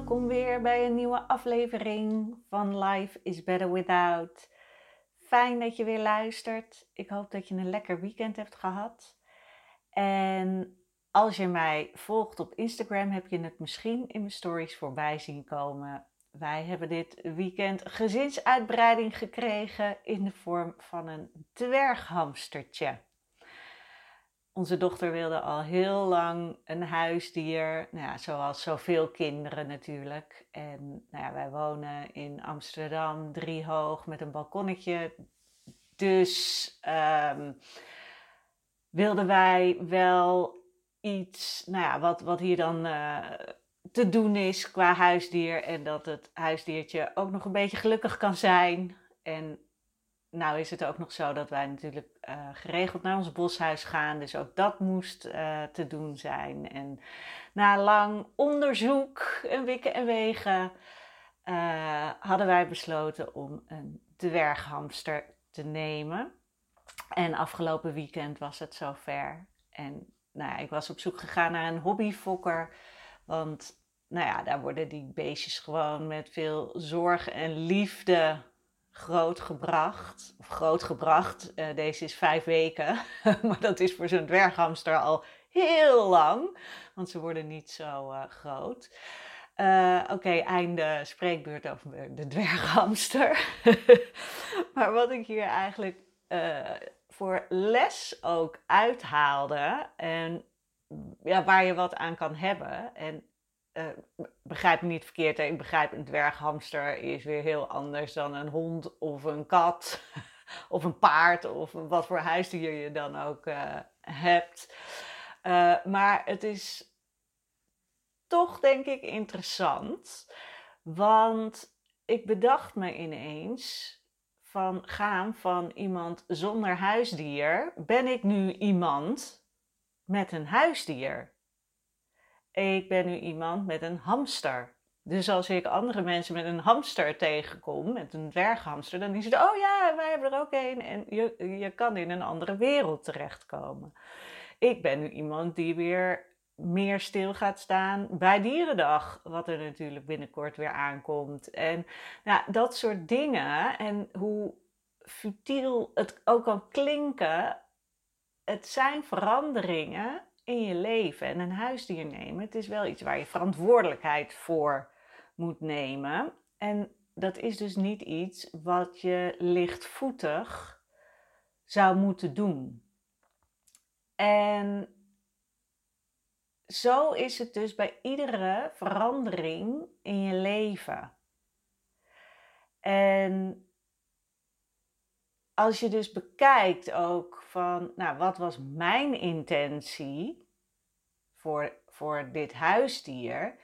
Welkom weer bij een nieuwe aflevering van Life is Better Without. Fijn dat je weer luistert. Ik hoop dat je een lekker weekend hebt gehad. En als je mij volgt op Instagram, heb je het misschien in mijn stories voorbij zien komen. Wij hebben dit weekend gezinsuitbreiding gekregen in de vorm van een dwerghamstertje. Onze dochter wilde al heel lang een huisdier, nou ja, zoals zoveel kinderen natuurlijk. En nou ja, wij wonen in Amsterdam, driehoog, met een balkonnetje. Dus um, wilden wij wel iets, nou ja, wat, wat hier dan uh, te doen is qua huisdier. En dat het huisdiertje ook nog een beetje gelukkig kan zijn. En nou is het ook nog zo dat wij natuurlijk uh, geregeld naar ons boshuis gaan. Dus ook dat moest uh, te doen zijn. En na lang onderzoek en wikken en wegen uh, hadden wij besloten om een dwerghamster te nemen. En afgelopen weekend was het zover. En nou ja, ik was op zoek gegaan naar een hobbyfokker. Want nou ja, daar worden die beestjes gewoon met veel zorg en liefde grootgebracht. Of grootgebracht, uh, deze is vijf weken. maar dat is voor zo'n dwerghamster al heel lang. Want ze worden niet zo uh, groot. Uh, Oké, einde spreekbeurt over de dwerghamster. maar wat ik hier eigenlijk voor les ook uithaalde. En ja, waar je wat aan kan hebben. En uh, begrijp me niet verkeerd, hè? ik begrijp een dwerghamster is weer heel anders dan een hond of een kat of een paard of wat voor huisdier je dan ook uh, hebt. Uh, maar het is toch denk ik interessant, want ik bedacht me ineens van gaan van iemand zonder huisdier, ben ik nu iemand met een huisdier? Ik ben nu iemand met een hamster. Dus als ik andere mensen met een hamster tegenkom, met een dwerghamster, dan is het, oh ja, wij hebben er ook een. En je, je kan in een andere wereld terechtkomen. Ik ben nu iemand die weer meer stil gaat staan bij Dierendag, wat er natuurlijk binnenkort weer aankomt. En nou, dat soort dingen en hoe futiel het ook kan klinken, het zijn veranderingen in je leven. En een huisdier nemen, het is wel iets waar je verantwoordelijkheid voor moet nemen. En dat is dus niet iets wat je lichtvoetig zou moeten doen. En zo is het dus bij iedere verandering in je leven. En als je dus bekijkt ook van, nou, wat was mijn intentie voor, voor dit huisdier,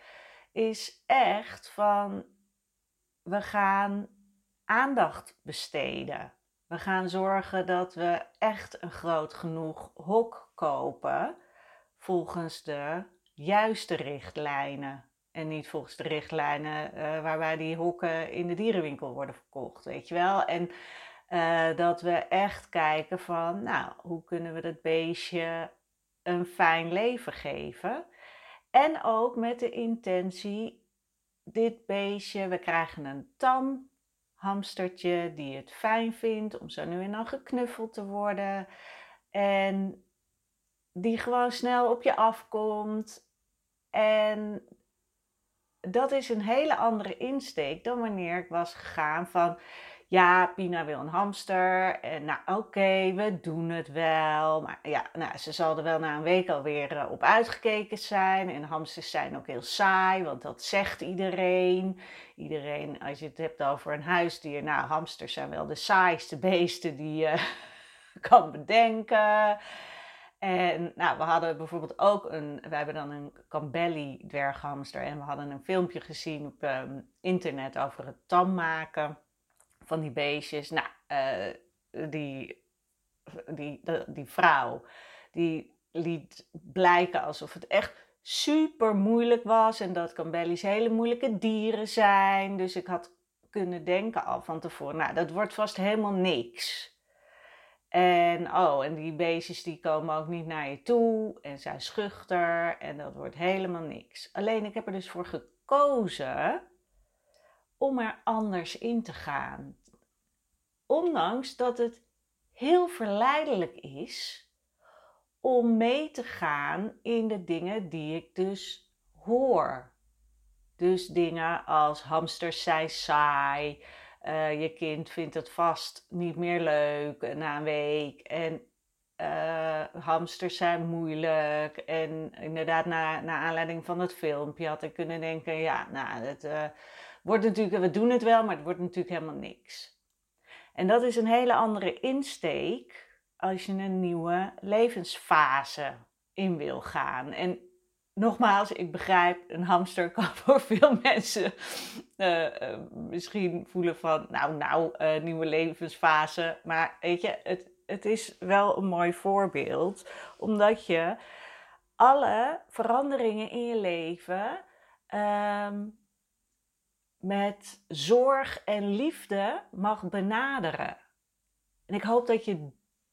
is echt van, we gaan aandacht besteden. We gaan zorgen dat we echt een groot genoeg hok kopen volgens de juiste richtlijnen. En niet volgens de richtlijnen uh, waarbij die hokken in de dierenwinkel worden verkocht, weet je wel. En uh, dat we echt kijken van, nou, hoe kunnen we dat beestje een fijn leven geven? En ook met de intentie, dit beestje, we krijgen een tam hamstertje die het fijn vindt om zo nu en dan geknuffeld te worden. En die gewoon snel op je afkomt. En dat is een hele andere insteek dan wanneer ik was gegaan van ja, Pina wil een hamster. En nou, oké, we doen het wel. Maar ja, nou, ze zal er wel na een week alweer uh, op uitgekeken zijn. En hamsters zijn ook heel saai, want dat zegt iedereen. Iedereen, als je het hebt over een huisdier, nou, hamsters zijn wel de saaiste beesten die je kan bedenken. En nou, we hadden bijvoorbeeld ook een, we hebben dan een Campbelli dwerghamster en we hadden een filmpje gezien op um, internet over het tam maken van die beestjes. Nou, uh, die, die, die, die vrouw, die liet blijken alsof het echt super moeilijk was en dat Campbelli's hele moeilijke dieren zijn. Dus ik had kunnen denken al van tevoren, nou, dat wordt vast helemaal niks. En oh, en die beestjes die komen ook niet naar je toe en zijn schuchter en dat wordt helemaal niks. Alleen ik heb er dus voor gekozen om er anders in te gaan. Ondanks dat het heel verleidelijk is om mee te gaan in de dingen die ik dus hoor. Dus dingen als hamsters zijn saai, uh, je kind vindt het vast niet meer leuk na een week. En uh, hamsters zijn moeilijk. En inderdaad, na, na aanleiding van het filmpje had ik kunnen denken: ja, nou, het uh, wordt natuurlijk, we doen het wel, maar het wordt natuurlijk helemaal niks. En dat is een hele andere insteek als je een nieuwe levensfase in wil gaan. En nogmaals, ik begrijp, een hamster kan voor veel mensen uh, uh, misschien voelen van, nou, nou, uh, nieuwe levensfase. Maar weet je, het, het is wel een mooi voorbeeld, omdat je alle veranderingen in je leven um, met zorg en liefde mag benaderen. En ik hoop dat je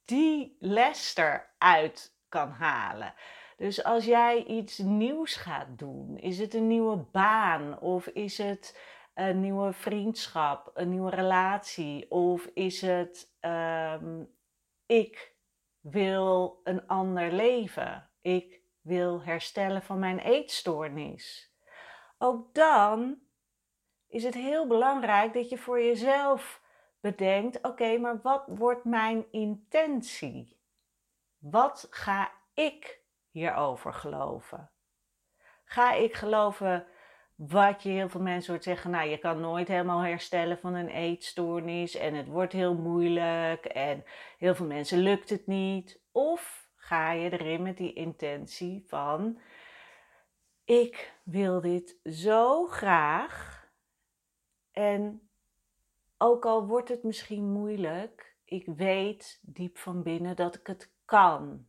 die les eruit kan halen. Dus als jij iets nieuws gaat doen, is het een nieuwe baan of is het een nieuwe vriendschap, een nieuwe relatie of is het um, ik wil een ander leven, ik wil herstellen van mijn eetstoornis. Ook dan is het heel belangrijk dat je voor jezelf bedenkt: oké, maar wat wordt mijn intentie? Wat ga ik hierover geloven? Ga ik geloven wat je heel veel mensen hoort zeggen, nou je kan nooit helemaal herstellen van een eetstoornis en het wordt heel moeilijk en heel veel mensen lukt het niet? Of ga je erin met die intentie van, ik wil dit zo graag en ook al wordt het misschien moeilijk, ik weet diep van binnen dat ik het kan.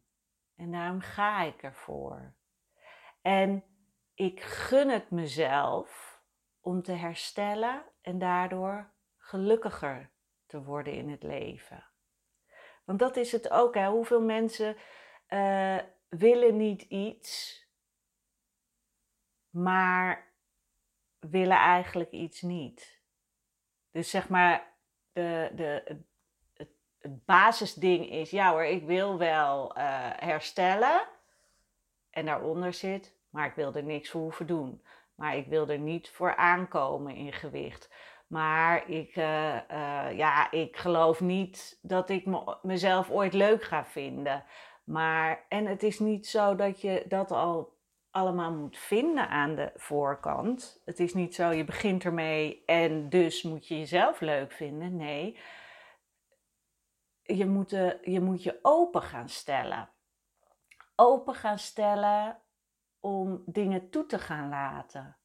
En daarom ga ik ervoor. En ik gun het mezelf om te herstellen en daardoor gelukkiger te worden in het leven. Want dat is het ook. Hè? Hoeveel mensen uh, willen niet iets, maar willen eigenlijk iets niet. Dus zeg maar, de, de, het basisding is, ja hoor, ik wil wel uh, herstellen. En daaronder zit, maar ik wil er niks voor hoeven doen. Maar ik wil er niet voor aankomen in gewicht. Maar ik, uh, uh, ja, ik geloof niet dat ik me, mezelf ooit leuk ga vinden. Maar, en het is niet zo dat je dat al allemaal moet vinden aan de voorkant. Het is niet zo, je begint ermee en dus moet je jezelf leuk vinden. Nee, je moet, je moet je open gaan stellen. Open gaan stellen om dingen toe te gaan laten.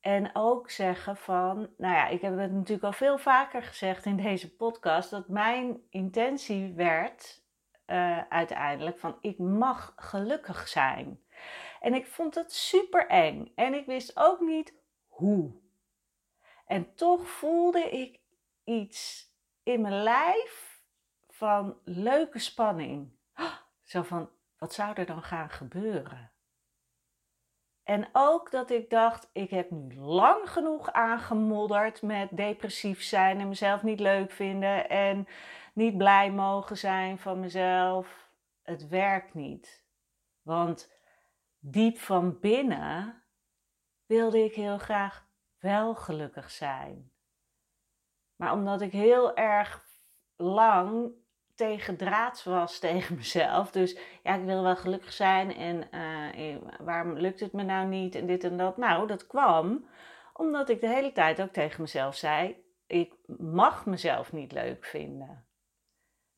En ook zeggen van, nou ja, ik heb het natuurlijk al veel vaker gezegd in deze podcast, dat mijn intentie werd uh, uiteindelijk van, ik mag gelukkig zijn. En ik vond het super eng en ik wist ook niet hoe. En toch voelde ik iets in mijn lijf van leuke spanning. Zo van, wat zou er dan gaan gebeuren? En ook dat ik dacht, ik heb nu lang genoeg aangemodderd met depressief zijn en mezelf niet leuk vinden en niet blij mogen zijn van mezelf. Het werkt niet. Want diep van binnen wilde ik heel graag wel gelukkig zijn. Maar omdat ik heel erg lang tegen draad was tegen mezelf. Dus ja, ik wil wel gelukkig zijn en uh, waarom lukt het me nou niet en dit en dat. Nou, dat kwam omdat ik de hele tijd ook tegen mezelf zei: ik mag mezelf niet leuk vinden.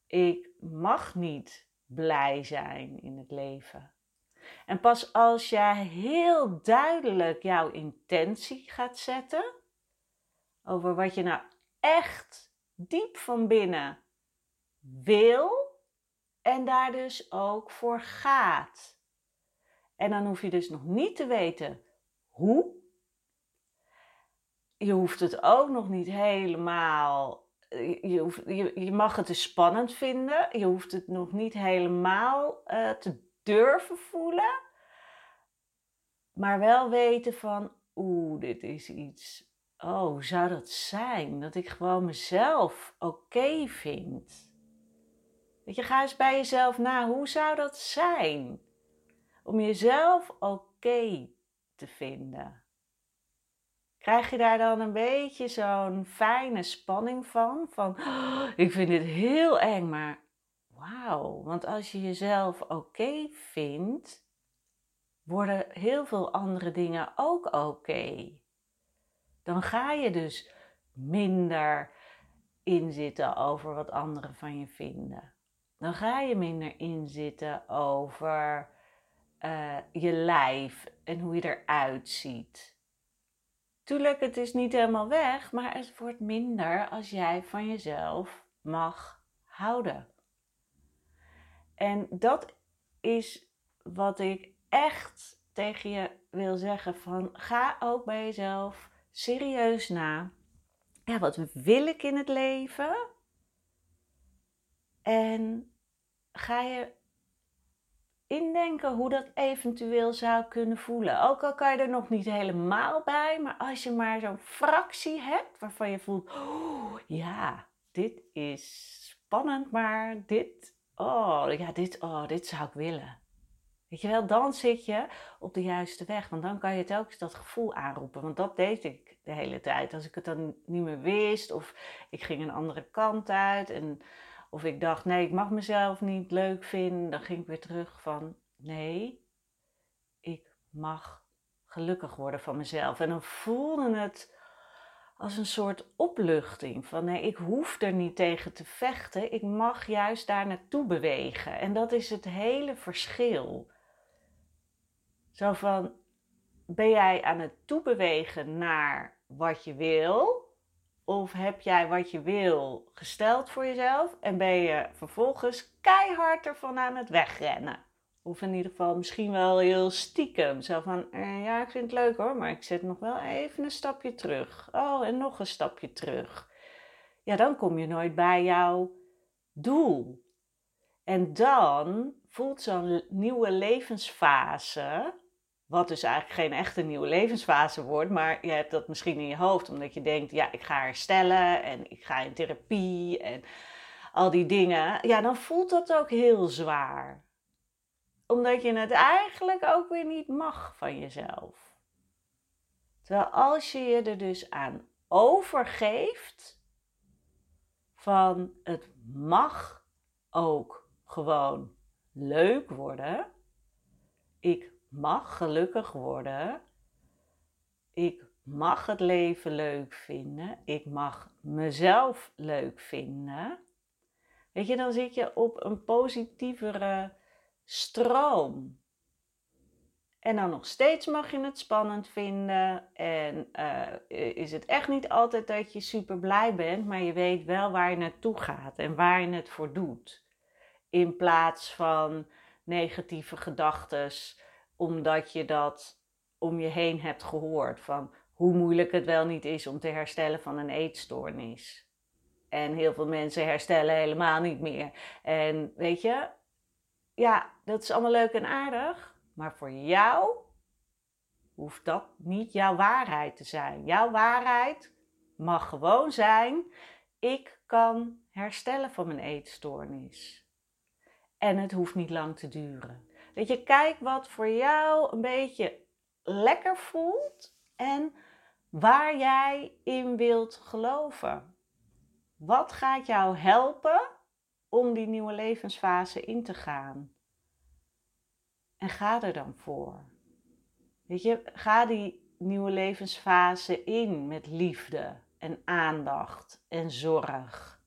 Ik mag niet blij zijn in het leven. En pas als jij heel duidelijk jouw intentie gaat zetten over wat je nou echt diep van binnen wil en daar dus ook voor gaat. En dan hoef je dus nog niet te weten hoe. Je hoeft het ook nog niet helemaal. Je, je, je mag het dus spannend vinden. Je hoeft het nog niet helemaal uh, te durven voelen. Maar wel weten van, oeh, dit is iets. Oh, zou dat zijn? Dat ik gewoon mezelf oké vind. Weet je, ga eens bij jezelf na, hoe zou dat zijn? Om jezelf oké te vinden. Krijg je daar dan een beetje zo'n fijne spanning van? Van, oh, ik vind dit heel eng, maar wauw. Want als je jezelf oké vindt, worden heel veel andere dingen ook oké. Dan ga je dus minder inzitten over wat anderen van je vinden. Dan ga je minder inzitten over uh, je lijf en hoe je eruit ziet. Tuurlijk, het is niet helemaal weg, maar het wordt minder als jij van jezelf mag houden. En dat is wat ik echt tegen je wil zeggen van ga ook bij jezelf serieus na. Ja, wat wil ik in het leven? En ga je indenken hoe dat eventueel zou kunnen voelen. Ook al kan je er nog niet helemaal bij, maar als je maar zo'n fractie hebt waarvan je voelt: oh, ja, dit is spannend, maar dit, oh ja, dit, oh, dit zou ik willen. Weet je wel, dan zit je op de juiste weg. Want dan kan je telkens dat gevoel aanroepen. Want dat deed ik de hele tijd. Als ik het dan niet meer wist of ik ging een andere kant uit. En, of ik dacht, nee, ik mag mezelf niet leuk vinden. Dan ging ik weer terug van, nee, ik mag gelukkig worden van mezelf. En dan voelde het als een soort opluchting. Van nee, ik hoef er niet tegen te vechten. Ik mag juist daar naartoe bewegen. En dat is het hele verschil. Zo van, ben jij aan het toebewegen naar wat je wil? Of heb jij wat je wil gesteld voor jezelf en ben je vervolgens keihard ervan aan het wegrennen? Of in ieder geval misschien wel heel stiekem. Zo van, eh, ja, ik vind het leuk hoor, maar ik zet nog wel even een stapje terug. Oh, en nog een stapje terug. Ja, dan kom je nooit bij jouw doel. En dan voelt zo'n nieuwe levensfase wat dus eigenlijk geen echte nieuwe levensfase wordt, maar je hebt dat misschien in je hoofd omdat je denkt, ja, ik ga herstellen en ik ga in therapie en al die dingen. Ja, dan voelt dat ook heel zwaar. Omdat je het eigenlijk ook weer niet mag van jezelf. Terwijl als je je er dus aan overgeeft van het mag ook gewoon leuk worden. Ik mag gelukkig worden. Ik mag het leven leuk vinden. Ik mag mezelf leuk vinden. Weet je, dan zit je op een positievere stroom. En dan nog steeds mag je het spannend vinden. En uh, is het echt niet altijd dat je super blij bent, maar je weet wel waar je naartoe gaat en waar je het voor doet. In plaats van negatieve gedachten omdat je dat om je heen hebt gehoord. Van hoe moeilijk het wel niet is om te herstellen van een eetstoornis. En heel veel mensen herstellen helemaal niet meer. En weet je, ja, dat is allemaal leuk en aardig. Maar voor jou hoeft dat niet jouw waarheid te zijn. Jouw waarheid mag gewoon zijn: ik kan herstellen van mijn eetstoornis. En het hoeft niet lang te duren. Dat je kijkt wat voor jou een beetje lekker voelt en waar jij in wilt geloven. Wat gaat jou helpen om die nieuwe levensfase in te gaan? En ga er dan voor. Weet je, ga die nieuwe levensfase in met liefde en aandacht en zorg.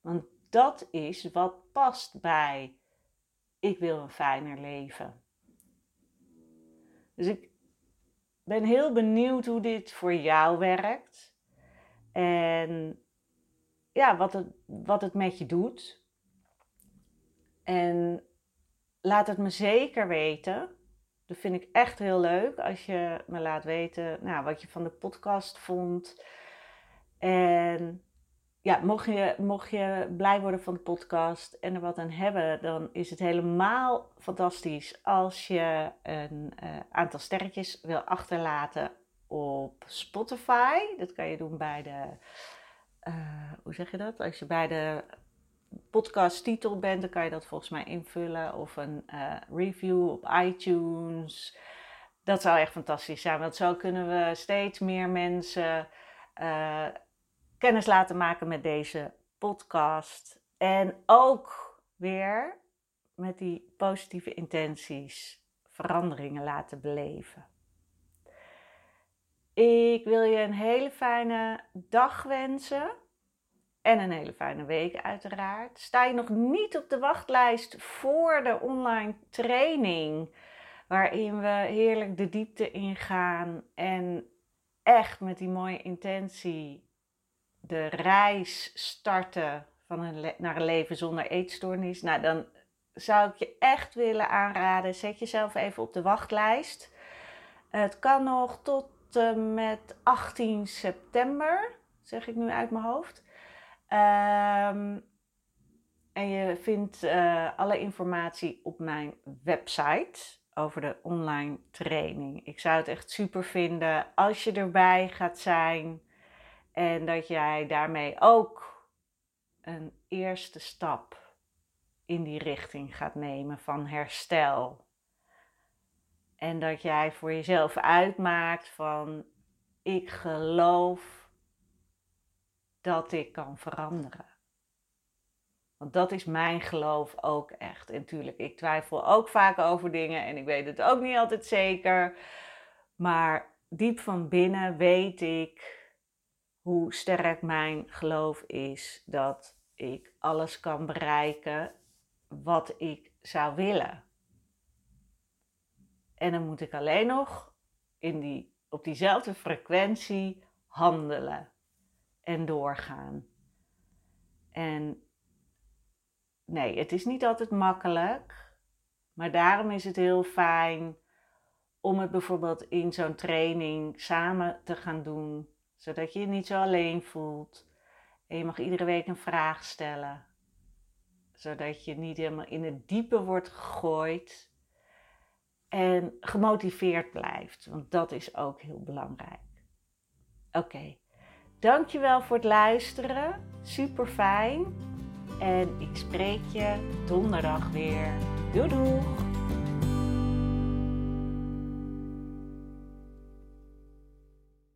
Want dat is wat past bij ik wil een fijner leven. Dus ik ben heel benieuwd hoe dit voor jou werkt. En ja, wat het, wat het met je doet. En laat het me zeker weten. Dat vind ik echt heel leuk als je me laat weten nou, wat je van de podcast vond. En ja, mocht je, mocht je blij worden van de podcast en er wat aan hebben, dan is het helemaal fantastisch als je een uh, aantal sterretjes wil achterlaten op Spotify. Dat kan je doen bij de, uh, hoe zeg je dat? Als je bij de podcasttitel bent, dan kan je dat volgens mij invullen. Of een uh, review op iTunes. Dat zou echt fantastisch zijn, want zo kunnen we steeds meer mensen kennis laten maken met deze podcast. En ook weer met die positieve intenties veranderingen laten beleven. Ik wil je een hele fijne dag wensen. En een hele fijne week uiteraard. Sta je nog niet op de wachtlijst voor de online training, waarin we heerlijk de diepte ingaan en echt met die mooie intentie de reis starten van een naar een leven zonder eetstoornis, nou dan zou ik je echt willen aanraden, zet jezelf even op de wachtlijst. Het kan nog tot met 18 september, zeg ik nu uit mijn hoofd. Um, en je vindt uh, alle informatie op mijn website over de online training. Ik zou het echt super vinden als je erbij gaat zijn. En dat jij daarmee ook een eerste stap in die richting gaat nemen van herstel. En dat jij voor jezelf uitmaakt van ik geloof dat ik kan veranderen. Want dat is mijn geloof ook echt. En natuurlijk, ik twijfel ook vaak over dingen en ik weet het ook niet altijd zeker. Maar diep van binnen weet ik hoe sterk mijn geloof is dat ik alles kan bereiken wat ik zou willen. En dan moet ik alleen nog in die, op diezelfde frequentie handelen en doorgaan. En nee, het is niet altijd makkelijk, maar daarom is het heel fijn om het bijvoorbeeld in zo'n training samen te gaan doen zodat je je niet zo alleen voelt. En je mag iedere week een vraag stellen. Zodat je niet helemaal in het diepe wordt gegooid. En gemotiveerd blijft. Want dat is ook heel belangrijk. Oké. Dankjewel voor het luisteren. Super fijn. En ik spreek je donderdag weer. Doei doeg!